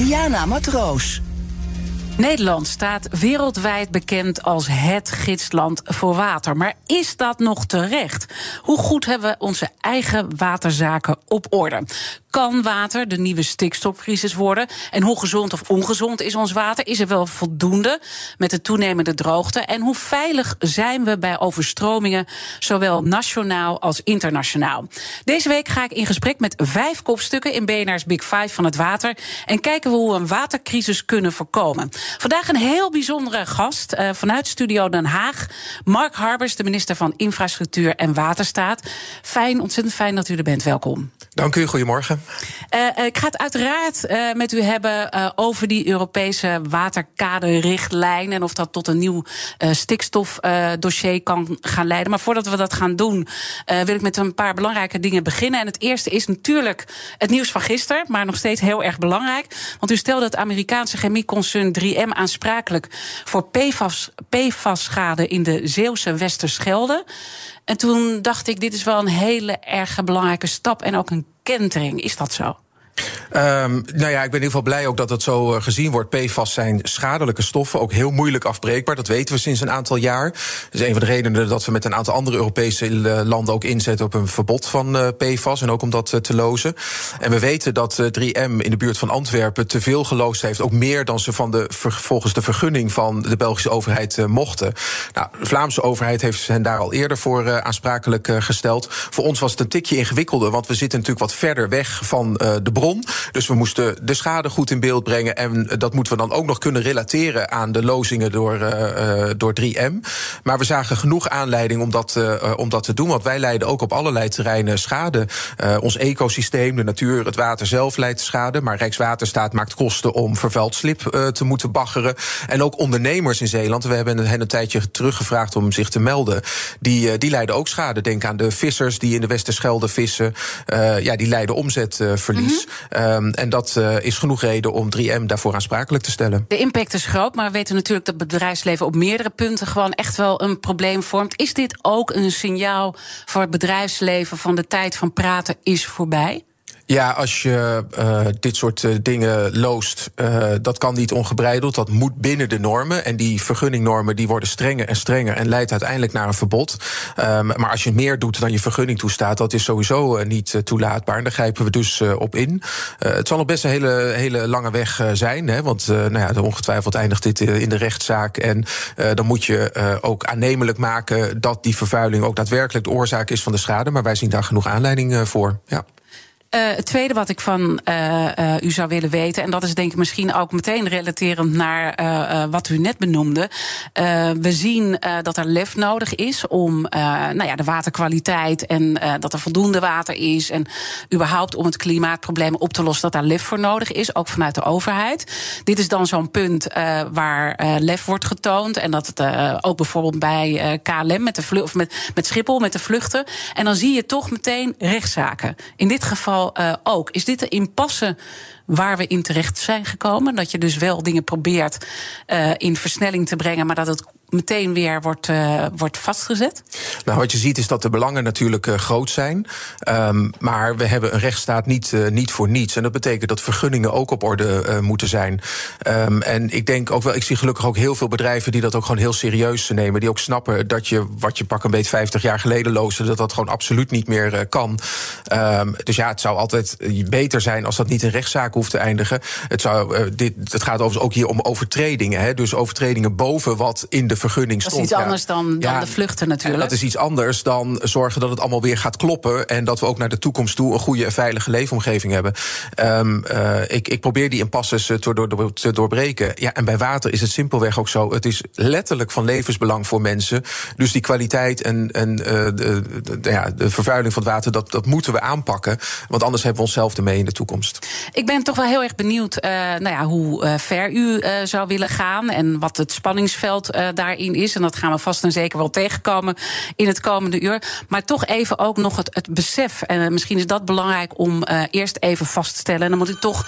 Diana Matroos. Nederland staat wereldwijd bekend als het gidsland voor water. Maar is dat nog terecht? Hoe goed hebben we onze eigen waterzaken op orde? Kan water de nieuwe stikstofcrisis worden? En hoe gezond of ongezond is ons water? Is er wel voldoende met de toenemende droogte? En hoe veilig zijn we bij overstromingen, zowel nationaal als internationaal? Deze week ga ik in gesprek met vijf kopstukken in BNR's Big Five van het water. En kijken we hoe we een watercrisis kunnen voorkomen. Vandaag een heel bijzondere gast uh, vanuit Studio Den Haag. Mark Harbers, de minister van Infrastructuur en Waterstaat. Fijn, ontzettend fijn dat u er bent. Welkom. Dank u, goedemorgen. Uh, ik ga het uiteraard uh, met u hebben over die Europese waterkaderrichtlijn. En of dat tot een nieuw stikstofdossier kan gaan leiden. Maar voordat we dat gaan doen, wil ik met een paar belangrijke dingen beginnen. En het eerste is natuurlijk het nieuws van gisteren, maar nog steeds heel erg belangrijk. Want u stelde het Amerikaanse chemieconcern 3M aansprakelijk voor PFAS-schade in de Zeeuwse Westerschelde. En toen dacht ik, dit is wel een hele erg belangrijke stap en ook een kentering. Is dat zo? Um, nou ja, ik ben in ieder geval blij ook dat het zo uh, gezien wordt. PFAS zijn schadelijke stoffen, ook heel moeilijk afbreekbaar. Dat weten we sinds een aantal jaar. Dat is een van de redenen dat we met een aantal andere Europese uh, landen ook inzetten op een verbod van uh, PFAS. En ook om dat te lozen. En we weten dat 3M in de buurt van Antwerpen te veel geloosd heeft. Ook meer dan ze van de, volgens de vergunning van de Belgische overheid mochten. Nou, de Vlaamse overheid heeft hen daar al eerder voor aansprakelijk gesteld. Voor ons was het een tikje ingewikkelder, want we zitten natuurlijk wat verder weg van de bron. Dus we moesten de schade goed in beeld brengen. En dat moeten we dan ook nog kunnen relateren aan de lozingen door, uh, door 3M. Maar we zagen genoeg aanleiding om dat, uh, om dat te doen. Want wij leiden ook op allerlei terreinen schade. Uh, ons ecosysteem, de natuur, het water zelf leidt schade. Maar Rijkswaterstaat maakt kosten om vervuild slip te moeten baggeren. En ook ondernemers in Zeeland. We hebben hen een tijdje teruggevraagd om zich te melden. Die, die leiden ook schade. Denk aan de vissers die in de Westerschelde vissen. ja, die leiden omzetverlies. -hmm. Um, en dat uh, is genoeg reden om 3M daarvoor aansprakelijk te stellen. De impact is groot, maar we weten natuurlijk dat het bedrijfsleven op meerdere punten gewoon echt wel een probleem vormt. Is dit ook een signaal voor het bedrijfsleven van de tijd van praten is voorbij? Ja, als je uh, dit soort uh, dingen loost, uh, dat kan niet ongebreideld. Dat moet binnen de normen. En die vergunningnormen die worden strenger en strenger en leidt uiteindelijk naar een verbod. Um, maar als je meer doet dan je vergunning toestaat, dat is sowieso niet toelaatbaar. En daar grijpen we dus op in. het zal nog best een hele, hele lange weg zijn. Hè, want nou ja, ongetwijfeld eindigt dit in de rechtszaak. En dan moet je ook aannemelijk maken dat die vervuiling ook daadwerkelijk de oorzaak is van de schade. Maar wij zien daar genoeg aanleiding voor. Ja. Uh, het tweede wat ik van uh, uh, u zou willen weten, en dat is denk ik misschien ook meteen relaterend naar wat u net benoemde. we zien dat er lef nodig is om nou ja, de waterkwaliteit en dat er voldoende water is. En überhaupt om het klimaatprobleem op te lossen, dat daar lef voor nodig is, ook vanuit de overheid. Dit is dan zo'n punt waar lef wordt getoond. En dat het ook bijvoorbeeld bij KLM met de vlucht, of met, met Schiphol, met de vluchten. En dan zie je toch meteen rechtszaken. In dit geval uh, ook. Is dit de impasse waar we in terecht zijn gekomen? Dat je dus wel dingen probeert uh, in versnelling te brengen, maar dat het meteen weer wordt, uh, wordt vastgezet? Nou, wat je ziet is dat de belangen natuurlijk uh, groot zijn. Um, maar we hebben een rechtsstaat niet, uh, niet voor niets. En dat betekent dat vergunningen ook op orde moeten zijn. Um, en ik denk ook wel, ik zie gelukkig ook heel veel bedrijven die dat ook gewoon heel serieus nemen. Die ook snappen dat je wat je pak een beetje 50 jaar geleden loosde, dat dat gewoon absoluut niet meer kan. Um, dus ja, het zou altijd beter zijn als dat niet in rechtszaak hoeft te eindigen. Het, zou, dit, het gaat overigens ook hier om overtredingen. Hè, dus overtredingen boven wat in de vergunning stond. Dat is iets anders dan, dan de vluchten natuurlijk. dat is iets anders dan zorgen dat het allemaal weer gaat kloppen. En dat we ook naar de toekomst toe een goede en veilige leefomgeving hebben. Um, ik, ik probeer die impasses te, door, te doorbreken. Ja, en bij water is het simpelweg ook zo. Het is letterlijk van levensbelang voor mensen. Dus die kwaliteit en, en de, de, ja, de vervuiling van het water, dat, dat moeten we aanpakken. Want anders hebben we onszelf ermee in de toekomst. Ik ben toch wel heel erg benieuwd uh, nou ja, hoe ver u zou willen gaan. En wat het spanningsveld daarin is. En dat gaan we vast en zeker wel tegenkomen in het komende uur. Maar toch even ook nog het, het besef. En misschien is dat belangrijk om eerst even vast te stellen. En dan moet ik toch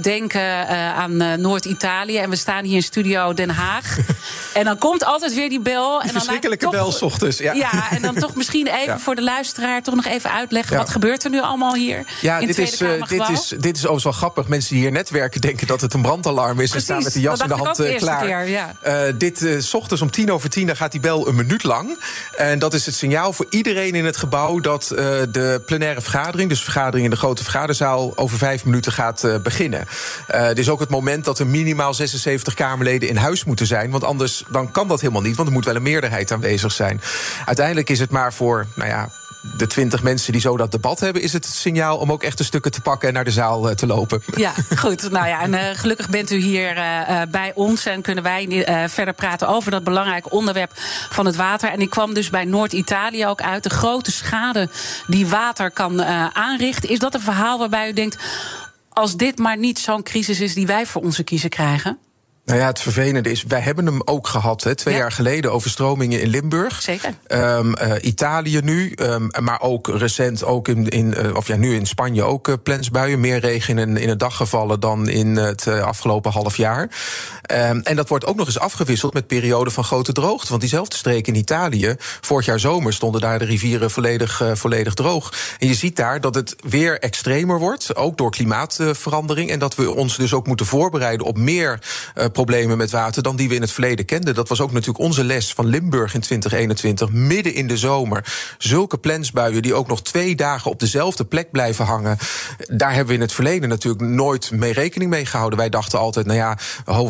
denken aan Noord-Italië. En we staan hier in studio Den Haag. en dan komt altijd weer die bel. Die en dan verschrikkelijke toch, bel s ochtends. Ja. ja, en dan toch misschien even ja. voor de luisteraar toch nog even uitleggen. Wat gebeurt er nu allemaal hier? Ja, dit is, dit, is, dit is overigens wel grappig. Mensen die hier net werken denken dat het een brandalarm is. Precies, en staan met de jas in de hand klaar. Keer, dit s ochtends om tien over tien dan gaat die bel een minuut lang. En dat is het signaal voor iedereen in het gebouw dat de plenaire vergadering, dus vergadering in de grote vergaderzaal, over vijf minuten gaat beginnen. Het is ook het moment dat er minimaal 76 Kamerleden in huis moeten zijn. Want anders dan kan dat helemaal niet, want er moet wel een meerderheid aanwezig zijn. Uiteindelijk is het maar voor, nou ja, de twintig mensen die zo dat debat hebben, is het, het signaal om ook echt de stukken te pakken en naar de zaal uh, te lopen. Ja, goed. Nou ja, en uh, gelukkig bent u hier uh, bij ons en kunnen wij verder praten over dat belangrijke onderwerp van het water. En ik kwam dus bij Noord-Italië ook uit. De grote schade die water kan aanrichten. Is dat een verhaal waarbij u denkt, als dit maar niet zo'n crisis is die wij voor onze kiezen krijgen? Nou ja, het vervelende is, wij hebben hem ook gehad. Hè, twee ja. jaar geleden overstromingen in Limburg. Zeker. Um, uh, Italië nu, um, maar ook recent, ook in, in uh, of ja, nu in Spanje ook uh, plensbuien. Meer regen in, in het dag gevallen dan in het afgelopen half jaar. Um, en dat wordt ook nog eens afgewisseld met perioden van grote droogte. Want diezelfde streken in Italië, vorig jaar zomer stonden daar de rivieren volledig, volledig droog. En je ziet daar dat het weer extremer wordt, ook door klimaatverandering. En dat we ons dus ook moeten voorbereiden op meer problemen met water dan die we in het verleden kenden. Dat was ook natuurlijk onze les van Limburg in 2021. Midden in de zomer. Zulke plensbuien die ook nog twee dagen op dezelfde plek blijven hangen. Daar hebben we in het verleden natuurlijk nooit mee rekening mee gehouden. Wij dachten altijd, nou ja,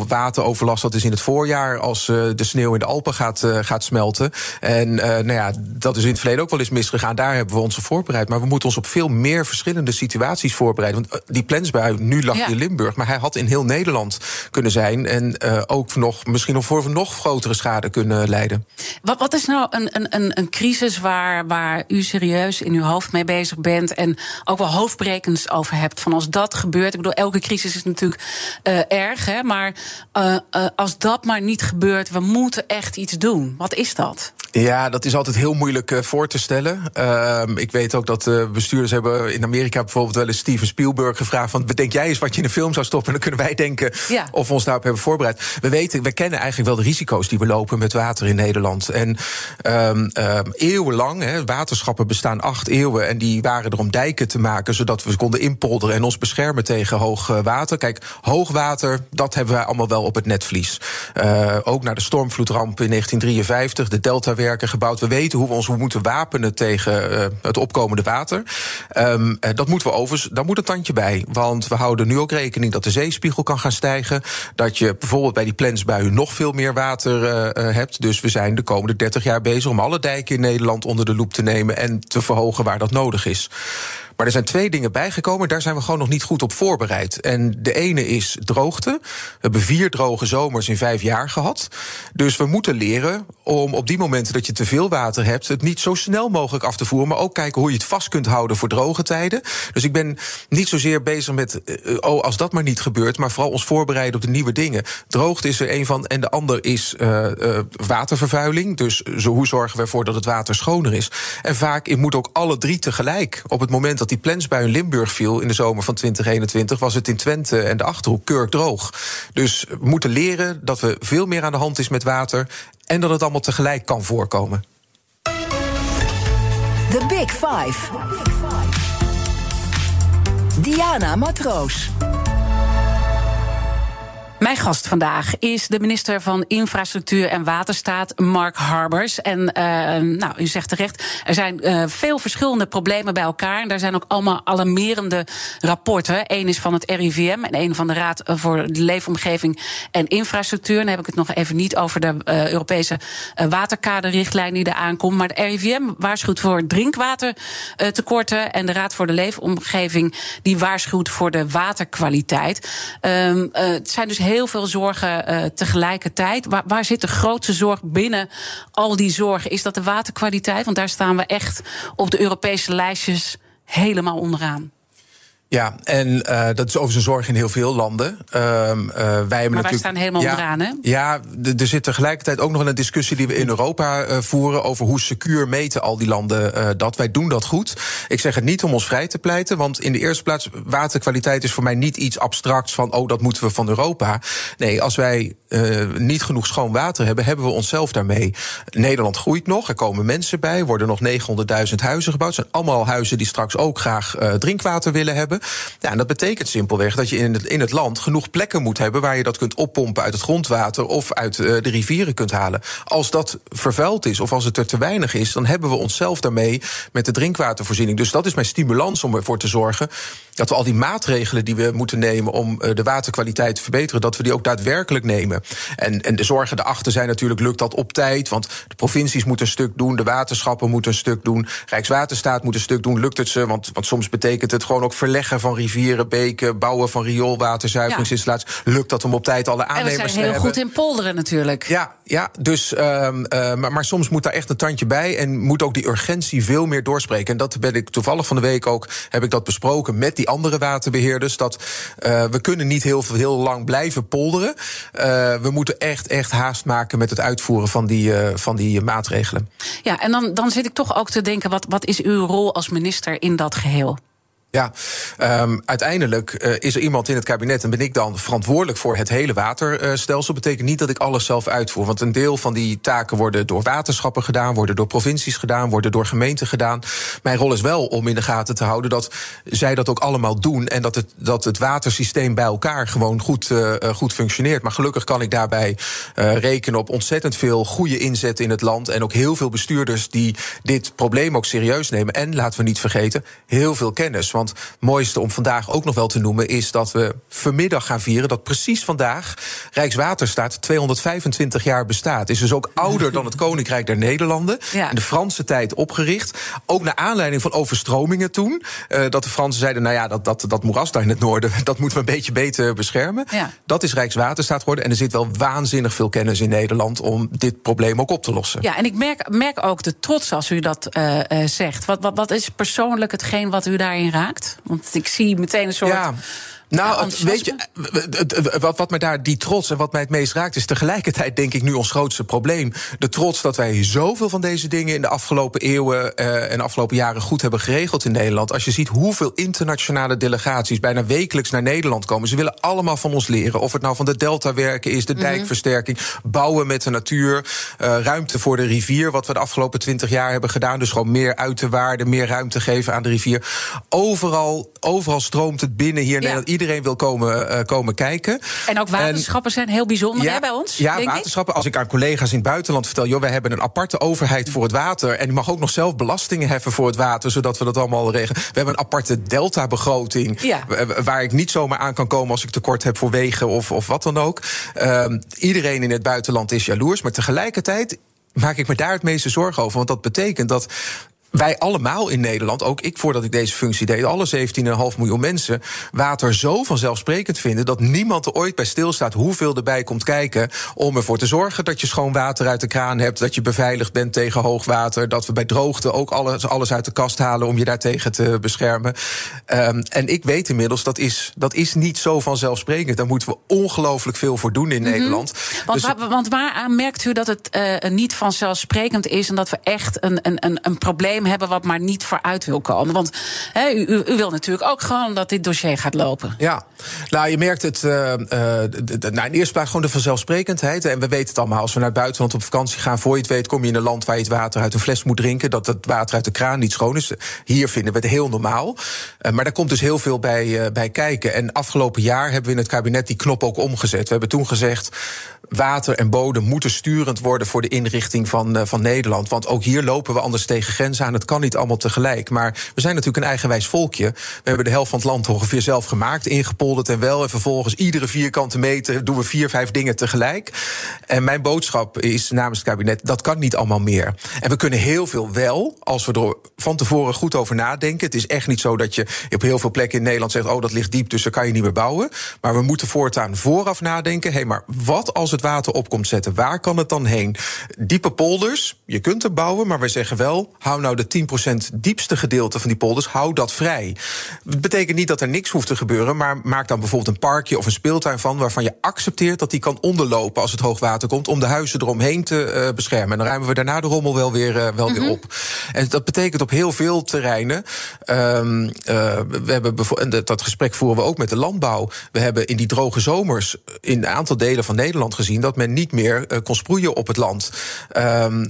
wateroverlast dat is in het voorjaar als uh, de sneeuw in de Alpen gaat, uh, gaat smelten. En uh, nou ja, dat is in het verleden ook wel eens misgegaan. Daar hebben we ons op voorbereid. Maar we moeten ons op veel meer verschillende situaties voorbereiden. Want die plensbui, nu lag ja. in Limburg, maar hij had in heel Nederland kunnen zijn en uh, ook nog misschien nog voor nog grotere schade kunnen leiden. Wat, wat is nou een, een, een crisis waar, waar u serieus in uw hoofd mee bezig bent en ook wel hoofdbrekens over hebt? Van als dat gebeurt, ik bedoel, elke crisis is natuurlijk uh, erg, hè, maar uh, als dat maar niet gebeurt, we moeten echt iets doen. Wat is dat? Ja, dat is altijd heel moeilijk uh, voor te stellen. Uh, ik weet ook dat uh, bestuurders hebben in Amerika bijvoorbeeld wel eens Steven Spielberg gevraagd: van bedenk jij eens wat je in een film zou stoppen? En dan kunnen wij denken ja. of we ons daarop hebben voorbereid. We weten, we kennen eigenlijk wel de risico's die we lopen met water in Nederland. En um, eeuwenlang, hè, waterschappen bestaan acht eeuwen en die waren er om dijken te maken, zodat we konden inpolderen en ons beschermen tegen hoog water. Kijk, hoogwater, dat hebben wij allemaal wel op het netvlies. ook naar de stormvloedramp in 1953, de Delta werken gebouwd. We weten hoe we ons moeten wapenen tegen uh, het opkomende water. Um, dat moeten we overigens, daar moet een tandje bij. Want we houden nu ook rekening dat de zeespiegel kan gaan stijgen. Dat je bijvoorbeeld bij die plensbuien nog veel meer water uh, hebt. Dus we zijn de komende 30 jaar bezig om alle dijken in Nederland onder de loep te nemen en te verhogen waar dat nodig is. Maar er zijn twee dingen bijgekomen, daar zijn we gewoon nog niet goed op voorbereid. En de ene is droogte. We hebben vier droge zomers in vijf jaar gehad. Dus we moeten leren om op die momenten dat je te veel water hebt, het niet zo snel mogelijk af te voeren, maar ook kijken hoe je het vast kunt houden voor droge tijden. Dus ik ben niet zozeer bezig met, oh, als dat maar niet gebeurt, maar vooral ons voorbereiden op de nieuwe dingen. Droogte is er een van, en de ander is uh, uh, watervervuiling. Dus zo, hoe zorgen we ervoor dat het water schoner is? En vaak moet ook alle drie tegelijk. Op het moment dat die plensbui in Limburg viel in de zomer van 2021, was het in Twente en de achterhoek kurkdroog. Dus we moeten leren dat we veel meer aan de hand is met water en dat het allemaal tegelijk kan voorkomen. The Big Five. Diana Matroos. Mijn gast vandaag is de minister van Infrastructuur en Waterstaat, Mark Harbers. En uh, nou, u zegt terecht, er zijn uh, veel verschillende problemen bij elkaar. En daar zijn ook allemaal alarmerende rapporten. Eén is van het RIVM en één van de Raad voor de Leefomgeving en Infrastructuur. Dan heb ik het nog even niet over de uh, Europese waterkaderrichtlijn die er aankomt. Maar de RIVM waarschuwt voor drinkwatertekorten. En de Raad voor de Leefomgeving die waarschuwt voor de waterkwaliteit. Um, het zijn dus heel veel zorgen uh, tegelijkertijd. Waar, waar zit de grootste zorg binnen al die zorgen? Is dat de waterkwaliteit? Want daar staan we echt op de Europese lijstjes helemaal onderaan. Ja, en uh, dat is overigens een zorg in heel veel landen. Uh, uh, wij hebben maar wij staan helemaal ja, onderaan, hè? Ja, er zit tegelijkertijd ook nog een discussie die we in Europa uh, voeren... over hoe secuur meten al die landen dat. Wij doen dat goed. Ik zeg het niet om ons vrij te pleiten, want in de eerste plaats... waterkwaliteit is voor mij niet iets abstracts van... oh, dat moeten we van Europa. Nee, als wij niet genoeg schoon water hebben... hebben we onszelf daarmee. Nederland groeit nog, er komen mensen bij... worden nog 900.000 huizen gebouwd. Het zijn allemaal huizen die straks ook graag drinkwater willen hebben... Ja, en dat betekent simpelweg dat je in het, in het land genoeg plekken moet hebben waar je dat kunt oppompen uit het grondwater of uit uh, de rivieren kunt halen. Als dat vervuild is of als het er te weinig is, dan hebben we onszelf daarmee met de drinkwatervoorziening. Dus dat is mijn stimulans om ervoor te zorgen dat we al die maatregelen die we moeten nemen om uh, de waterkwaliteit te verbeteren, dat we die ook daadwerkelijk nemen. En, en de zorgen daarachter zijn natuurlijk, lukt dat op tijd? Want de provincies moeten een stuk doen, de waterschappen moeten een stuk doen, Rijkswaterstaat moet een stuk doen. Lukt het ze? Want, want soms betekent het gewoon ook verleggen van rivieren, beken, bouwen van rioolwaterzuiveringsinstallaties. Ja. Lukt dat om op tijd alle aannemers te hebben? En we zijn heel goed in polderen natuurlijk. Ja, ja dus, um, uh, maar, maar, soms moet daar echt een tandje bij en moet ook die urgentie veel meer doorspreken. En dat ben ik toevallig van de week ook, heb ik dat besproken met die andere waterbeheerders. Dat uh, we kunnen niet heel, heel lang blijven polderen. Uh, we moeten echt, echt haast maken met het uitvoeren van die, van die maatregelen. Ja, en dan, dan zit ik toch ook te denken, wat, wat is uw rol als minister in dat geheel? Ja, um, uiteindelijk uh, is er iemand in het kabinet en ben ik dan verantwoordelijk voor het hele waterstelsel. Uh, betekent niet dat ik alles zelf uitvoer. Want een deel van die taken worden door waterschappen gedaan, worden door provincies gedaan, worden door gemeenten gedaan. Mijn rol is wel om in de gaten te houden dat zij dat ook allemaal doen en dat het, dat het watersysteem bij elkaar gewoon goed, uh, goed functioneert. Maar gelukkig kan ik daarbij rekenen op ontzettend veel goede inzet in het land en ook heel veel bestuurders die dit probleem ook serieus nemen. En laten we niet vergeten, heel veel kennis. Want het mooiste om vandaag ook nog wel te noemen is dat we vanmiddag gaan vieren dat precies vandaag Rijkswaterstaat 225 jaar bestaat. Is dus ook ouder dan het Koninkrijk der Nederlanden. Ja. In de Franse tijd opgericht. Ook naar aanleiding van overstromingen toen. Uh, dat de Fransen zeiden: nou ja, dat, dat, dat moeras daar in het noorden, dat moeten we een beetje beter beschermen. Ja. Dat is Rijkswaterstaat geworden. En er zit wel waanzinnig veel kennis in Nederland om dit probleem ook op te lossen. Ja, en ik merk, merk ook de trots als u dat uh, uh, zegt. Wat, wat, wat is persoonlijk hetgeen wat u daarin raakt? Want ik zie meteen een soort. Ja. Nou, het, weet je, wat, wat mij daar, die trots en wat mij het meest raakt, is tegelijkertijd, denk ik, nu ons grootste probleem. De trots dat wij zoveel van deze dingen in de afgelopen eeuwen uh, en afgelopen jaren goed hebben geregeld in Nederland. Als je ziet hoeveel internationale delegaties bijna wekelijks naar Nederland komen. Ze willen allemaal van ons leren. Of het nou van de deltawerken is, de -hmm. dijkversterking, bouwen met de natuur, uh, ruimte voor de rivier, wat we de afgelopen twintig jaar hebben gedaan. Dus gewoon meer uit te waarden, meer ruimte geven aan de rivier. Overal, overal stroomt het binnen hier in ja. Nederland iedereen wil komen, uh, komen kijken. En ook waterschappen en, zijn heel bijzonder ja, hè, bij ons. Ja, waterschappen. Ik? Als ik aan collega's in het buitenland vertel, joh, wij hebben een aparte overheid voor het water. En die mag ook nog zelf belastingen heffen voor het water, zodat we dat allemaal regelen. We hebben een aparte delta-begroting. Ja. Waar ik niet zomaar aan kan komen als ik tekort heb voor wegen of, of wat dan ook. Uh, iedereen in het buitenland is jaloers. Maar tegelijkertijd maak ik me daar het meeste zorgen over. Want dat betekent dat wij allemaal in Nederland, ook ik voordat ik deze functie deed, alle 17,5 miljoen mensen, water zo vanzelfsprekend vinden dat niemand er ooit bij stilstaat hoeveel erbij komt kijken om ervoor te zorgen dat je schoon water uit de kraan hebt, dat je beveiligd bent tegen hoogwater, dat we bij droogte ook alles, alles uit de kast halen om je daartegen te beschermen. Um, en ik weet inmiddels dat is, dat is niet zo vanzelfsprekend. Daar moeten we ongelooflijk veel voor doen in mm -hmm. Nederland. Want, dus, waar, want waaraan merkt u dat het uh, niet vanzelfsprekend is en dat we echt een, een, een probleem hebben wat maar niet vooruit wil komen. Want u, u, wil natuurlijk ook gewoon dat dit dossier gaat lopen. Ja, nou je merkt het. Uh, uh, nou, in eerste plaats gewoon de vanzelfsprekendheid. En we weten het allemaal. Als we naar het buitenland op vakantie gaan, voor je het weet, kom je in een land waar je het water uit een fles moet drinken. Dat het water uit de kraan niet schoon is. Hier vinden we het heel normaal. Uh, maar daar komt dus heel veel bij, bij kijken. En afgelopen jaar hebben we in het kabinet die knop ook omgezet. We hebben toen gezegd water en bodem moeten sturend worden voor de inrichting van, van Nederland. Want ook hier lopen we anders tegen grenzen aan. Het kan niet allemaal tegelijk. Maar we zijn natuurlijk een eigenwijs volkje. We hebben de helft van het land ongeveer zelf gemaakt, ingepolderd en wel. En vervolgens iedere vierkante meter doen we vier, vijf dingen tegelijk. En mijn boodschap is namens het kabinet: dat kan niet allemaal meer. En we kunnen heel veel wel, als we er van tevoren goed over nadenken. Het is echt niet zo dat je op heel veel plekken in Nederland zegt: oh, dat ligt diep, dus daar kan je niet meer bouwen. Maar we moeten voortaan vooraf nadenken: hé, maar wat als het water op komt zetten? Waar kan het dan heen? Diepe polders, je kunt er bouwen, maar wij zeggen wel: hou nou de 10% diepste gedeelte van die polders, hou dat vrij. Dat betekent niet dat er niks hoeft te gebeuren, maar maak dan bijvoorbeeld een parkje of een speeltuin van waarvan je accepteert dat die kan onderlopen als het hoogwater komt, om de huizen eromheen te uh, beschermen. En dan ruimen we daarna de rommel wel weer, uh, wel mm -hmm. weer op. En dat betekent op heel veel terreinen. Um, uh, we hebben en dat gesprek voeren we ook met de landbouw. We hebben in die droge zomers in een aantal delen van Nederland gezien dat men niet meer kon sproeien op het land. Um,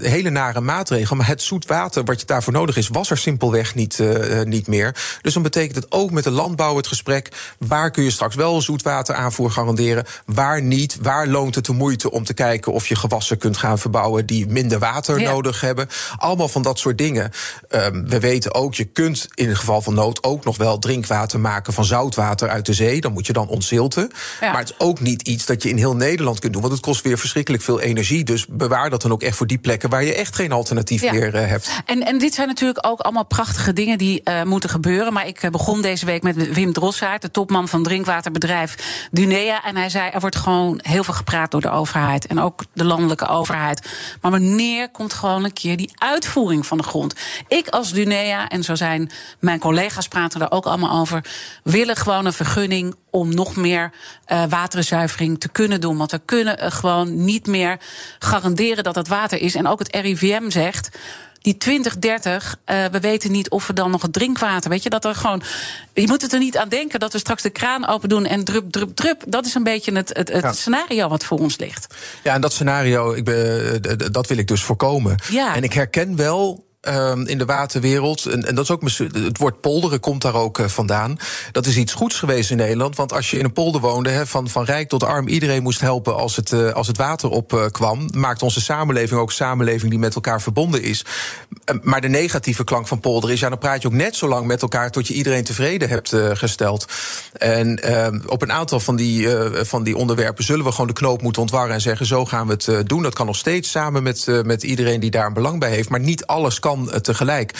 hele nare maatregel. Maar het zoet water wat je daarvoor nodig is, was er simpelweg niet, uh, niet meer. Dus dan betekent het ook met de landbouw het gesprek. Waar kun je straks wel zoetwateraanvoer garanderen? Waar niet? Waar loont het de moeite om te kijken of je gewassen kunt gaan verbouwen die minder water ja. nodig hebben? Allemaal van dat soort dingen. Um, we weten ook, je kunt in het geval van nood ook nog wel drinkwater maken van zoutwater uit de zee. Dan moet je dan ontzilten. Ja. Maar het is ook niet iets dat je in heel Nederland kunt doen. Want het kost weer verschrikkelijk veel energie. Dus bewaar dat dan ook echt voor die plekken waar je echt geen alternatief ja. meer uh, hebt. En, en dit zijn natuurlijk ook allemaal prachtige dingen die uh, moeten gebeuren. Maar ik begon deze week met Wim Drossaert, de topman van drinkwaterbedrijf Dunea. En hij zei: er wordt gewoon heel veel gepraat door de overheid. En ook de landelijke overheid. Maar wanneer komt gewoon een keer die uitvoering van de grond? Ik als Dunea, en zo zijn mijn collega's praten er ook allemaal over, willen gewoon een vergunning om nog meer uh, waterzuivering te kunnen doen. Want we kunnen gewoon niet meer garanderen dat het water is. En ook het RIVM zegt die 2030, uh, we weten niet of we dan nog het drinkwater. Weet je, dat er gewoon. Je moet het er niet aan denken dat we straks de kraan open doen en drup, drup, drup. Dat is een beetje het, het, het ja. scenario wat voor ons ligt. Ja, en dat scenario, ik ben, dat wil ik dus voorkomen. Ja. En ik herken wel um, in de waterwereld. En, en dat is ook het woord polderen komt daar ook uh, vandaan. Dat is iets goeds geweest in Nederland. Want als je in een polder woonde, van, van rijk tot arm, iedereen moest helpen als het, uh, als het water opkwam. Uh, maakt onze samenleving ook een samenleving die met elkaar verbonden is. maar de negatieve klank van polder is, ja, dan praat je ook net zo lang met elkaar tot je iedereen tevreden hebt gesteld. En op een aantal van die, van die onderwerpen zullen we gewoon de knoop moeten ontwarren en zeggen: zo gaan we het doen. Dat kan nog steeds samen met, met iedereen die daar een belang bij heeft. Maar niet alles kan kan tegelijk.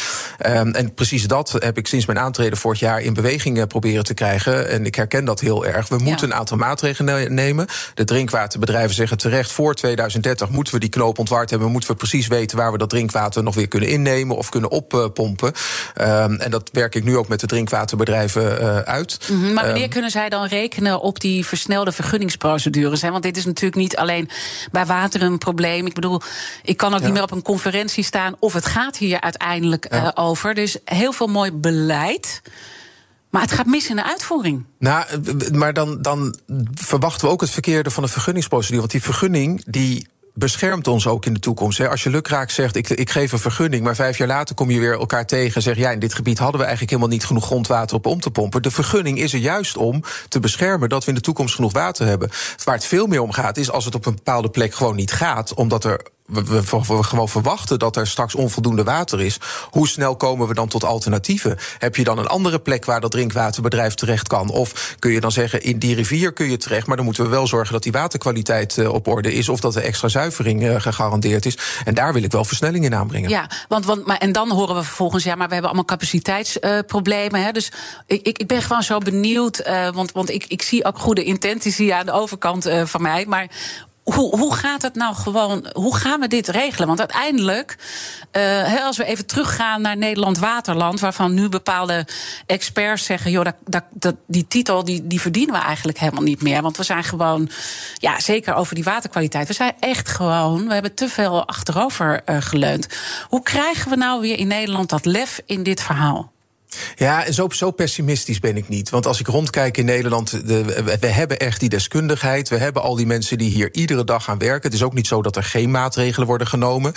Um, en precies dat heb ik sinds mijn aantreden vorig jaar in beweging proberen te krijgen. En ik herken dat heel erg. We moeten een aantal maatregelen nemen. De drinkwaterbedrijven zeggen terecht: voor 2030 moeten we die knoop ontward hebben. Moeten we precies weten waar we dat drinkwater nog weer kunnen innemen of kunnen oppompen. Um, en dat werk ik nu ook met de drinkwaterbedrijven uh, uit. Mm -hmm, maar wanneer um, kunnen zij dan rekenen op die versnelde vergunningsprocedures? Hè? Want dit is natuurlijk niet alleen bij water een probleem. Ik bedoel, ik kan ook ja. niet meer op een conferentie staan of het gaat hier uiteindelijk ja. uh, over. Dus heel veel mooi beleid. Maar het gaat mis in de uitvoering. Nou, maar dan, dan verwachten we ook het verkeerde van de vergunningsprocedure. Want die vergunning die beschermt ons ook in de toekomst. Als je lukraak zegt, ik, ik geef een vergunning... maar vijf jaar later kom je weer elkaar tegen en zeg... ja, in dit gebied hadden we eigenlijk helemaal niet genoeg grondwater op om te pompen. De vergunning is er juist om te beschermen dat we in de toekomst genoeg water hebben. Waar het veel meer om gaat, is als het op een bepaalde plek gewoon niet gaat... omdat er we, gewoon verwachten dat er straks onvoldoende water is. Hoe snel komen we dan tot alternatieven? Heb je dan een andere plek waar dat drinkwaterbedrijf terecht kan? Of kun je dan zeggen, in die rivier kun je terecht, maar dan moeten we wel zorgen dat die waterkwaliteit uh, op orde is of dat er extra zuivering uh, gegarandeerd is. En daar wil ik wel versnelling in aanbrengen. Ja, want, want maar, en dan horen we vervolgens, ja, maar we hebben allemaal capaciteitsproblemen. Dus ik, ik ben gewoon zo benieuwd, want, want ik, ik zie ook goede intenties hier aan de overkant van mij. Maar hoe, hoe gaat het nou gewoon? Hoe gaan we dit regelen? Want uiteindelijk, uh, als we even teruggaan naar Nederland Waterland, waarvan nu bepaalde experts zeggen: joh, dat, dat, die titel die, die verdienen we eigenlijk helemaal niet meer. Want we zijn gewoon, ja, zeker over die waterkwaliteit. We zijn echt gewoon, we hebben te veel achterover uh, geleund. Hoe krijgen we nou weer in Nederland dat lef in dit verhaal? Ja, en zo, zo pessimistisch ben ik niet. Want als ik rondkijk in Nederland, de, we, hebben echt die deskundigheid. We hebben al die mensen die hier iedere dag aan werken. Het is ook niet zo dat er geen maatregelen worden genomen.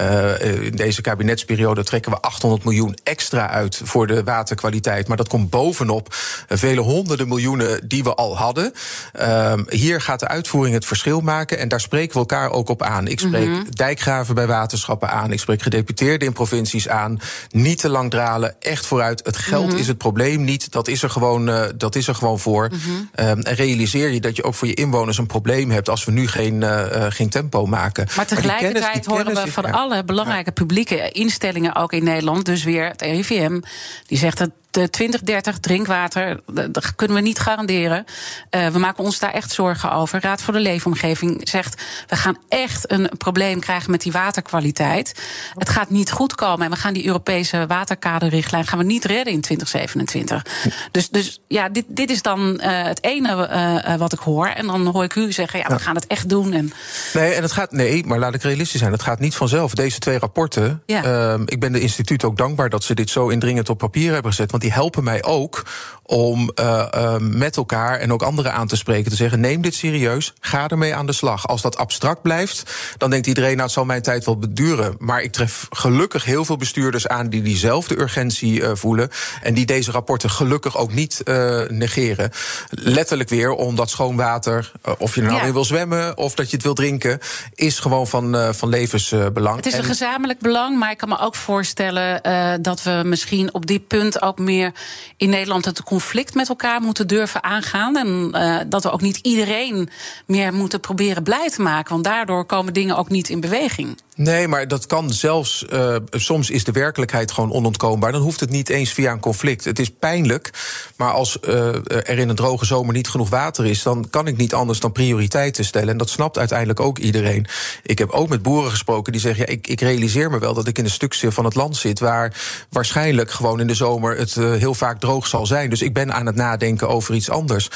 Uh, in deze kabinetsperiode trekken we 800 miljoen extra uit voor de waterkwaliteit. Maar dat komt bovenop vele honderden miljoenen die we al hadden. Uh, hier gaat de uitvoering het verschil maken. En daar spreken we elkaar ook op aan. Ik spreek mm -hmm. dijkgraven bij waterschappen aan. Ik spreek gedeputeerden in provincies aan. Niet te lang dralen, echt vooruit het geld mm -hmm. is het probleem niet. Dat is er gewoon, uh, dat is er gewoon voor. Mm -hmm. um, en realiseer je dat je ook voor je inwoners een probleem hebt als we nu geen, uh, geen tempo maken. Maar tegelijkertijd maar kennis, horen we van alle belangrijke publieke instellingen ook in Nederland, dus weer het RIVM, die zegt dat de 2030 drinkwater, dat kunnen we niet garanderen. Uh, we maken ons daar echt zorgen over. Raad voor de Leefomgeving zegt: we gaan echt een probleem krijgen met die waterkwaliteit. Het gaat niet goed komen en we gaan die Europese waterkaderrichtlijn gaan we niet redden in 2027. Dus, dus ja, dit, dit is dan uh, het ene uh, wat ik hoor. En dan hoor ik u zeggen: ja, we gaan het echt doen. En... Nee, en het gaat, nee, maar laat ik realistisch zijn. Het gaat niet vanzelf. Deze twee rapporten. Ja. ik ben de instituut ook dankbaar dat ze dit zo indringend op papier hebben gezet. Want die helpen mij ook om uh, uh, met elkaar en ook anderen aan te spreken. Te zeggen: neem dit serieus, ga ermee aan de slag. Als dat abstract blijft, dan denkt iedereen: nou, het zal mijn tijd wel beduren. Maar ik tref gelukkig heel veel bestuurders aan die diezelfde urgentie uh, voelen. En die deze rapporten gelukkig ook niet negeren. Letterlijk weer omdat schoon water, of je er nou ja. in wil zwemmen of dat je het wil drinken, is gewoon van, van levensbelang. Het is een en... gezamenlijk belang, maar ik kan me ook voorstellen dat we misschien op die punt ook meer in Nederland het conflict met elkaar moeten durven aangaan. En uh, dat we ook niet iedereen meer moeten proberen blij te maken. Want daardoor komen dingen ook niet in beweging. Nee, maar dat kan zelfs. Uh, soms is de werkelijkheid gewoon onontkoombaar. Dan hoeft het niet eens via een conflict. Het is pijnlijk. Maar als uh, er in een droge zomer niet genoeg water is, dan kan ik niet anders dan prioriteiten stellen. En dat snapt uiteindelijk ook iedereen. Ik heb ook met boeren gesproken die zeggen: ik, ik realiseer me wel dat ik in een stukje van het land zit waar waarschijnlijk gewoon in de zomer het heel vaak droog zal zijn. Dus ik ben aan het nadenken over iets anders.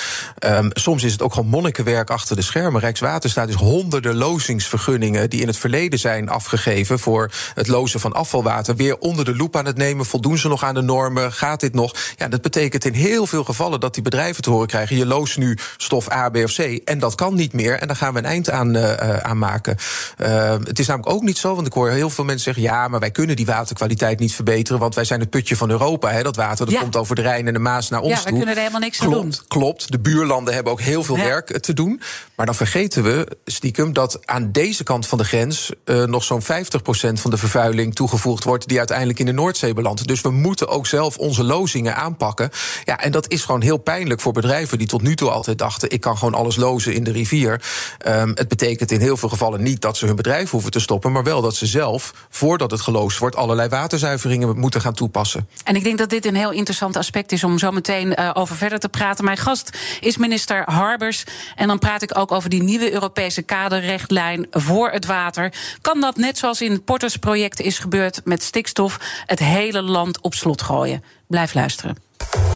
Um, soms is het ook gewoon monnikenwerk achter de schermen. Rijkswaterstaat is honderden lozingsvergunningen die in het verleden zijn afgegeven voor het lozen van afvalwater. Weer onder de loep aan het nemen. Voldoen ze nog aan de normen? Gaat dit nog? Ja, dat betekent in heel veel gevallen dat die bedrijven te horen krijgen: je loost nu stof A, B of C. En dat kan niet meer. En daar gaan we een eind aan, uh, aan maken. Uh, het is namelijk ook niet zo, want ik hoor heel veel mensen zeggen: ja, maar wij kunnen die waterkwaliteit niet verbeteren, want wij zijn het putje van Europa. Hè, dat water dat ja. komt over de Rijn en de Maas naar ons ja, toe. Ja, we kunnen er helemaal niks klopt, aan doen. Klopt, de buurlanden hebben ook heel veel ja. werk te doen. Maar dan vergeten we stiekem dat aan deze kant van de grens uh, nog zo'n 50% van de vervuiling toegevoegd wordt die uiteindelijk in de Noordzee belandt. Dus we moeten ook zelf onze lozingen aanpakken. Ja, en dat is gewoon heel pijnlijk voor bedrijven die tot nu toe altijd dachten: ik kan gewoon alles lozen in de rivier. Um, het betekent in heel veel gevallen niet dat ze hun bedrijf hoeven te stoppen, maar wel dat ze zelf, voordat het geloosd wordt, allerlei waterzuiveringen moeten gaan toepassen. En ik denk dat dit een heel interessant aspect is om zo meteen uh, over verder te praten. Mijn gast is minister Harbers. En dan praat ik ook over die nieuwe Europese kaderrechtlijn voor het water. Kan dat net zoals in het Porters-project is gebeurd met stikstof het hele land op slot gooien? Blijf luisteren.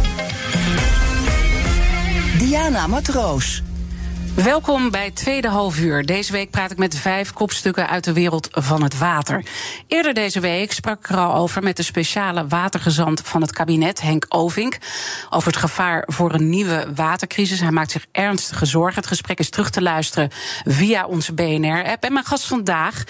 Diana Matroos. Welkom bij Tweede Halfuur. Deze week praat ik met vijf kopstukken uit de wereld van het water. Eerder deze week sprak ik er al over met de speciale watergezant van het kabinet, Henk Ovink, over het gevaar voor een nieuwe watercrisis. Hij maakt zich ernstige zorgen. Het gesprek is terug te luisteren via onze BNR-app. En mijn gast vandaag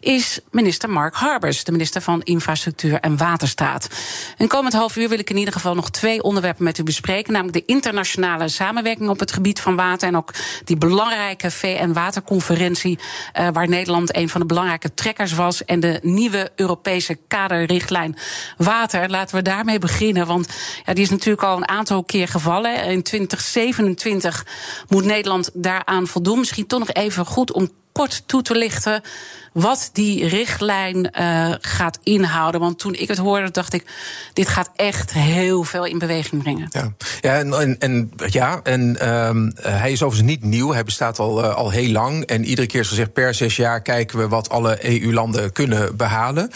is minister Mark Harbers, de minister van Infrastructuur en Waterstaat. En komend half uur wil ik in ieder geval nog twee onderwerpen met u bespreken, namelijk de internationale samenwerking op het gebied van water en ook die belangrijke VN-waterconferentie, uh, waar Nederland een van de belangrijke trekkers was, en de nieuwe Europese kaderrichtlijn water. Laten we daarmee beginnen, want ja, die is natuurlijk al een aantal keer gevallen. In 2027 moet Nederland daaraan voldoen. Misschien toch nog even goed om kort toe te lichten wat die richtlijn uh, gaat inhouden. Want toen ik het hoorde, dacht ik: dit gaat echt heel veel in beweging brengen. Ja, ja en, en, ja, en um, hij is overigens niet nieuw. Hij bestaat al, uh, al heel lang. En iedere keer is gezegd: per zes jaar kijken we wat alle EU-landen kunnen behalen.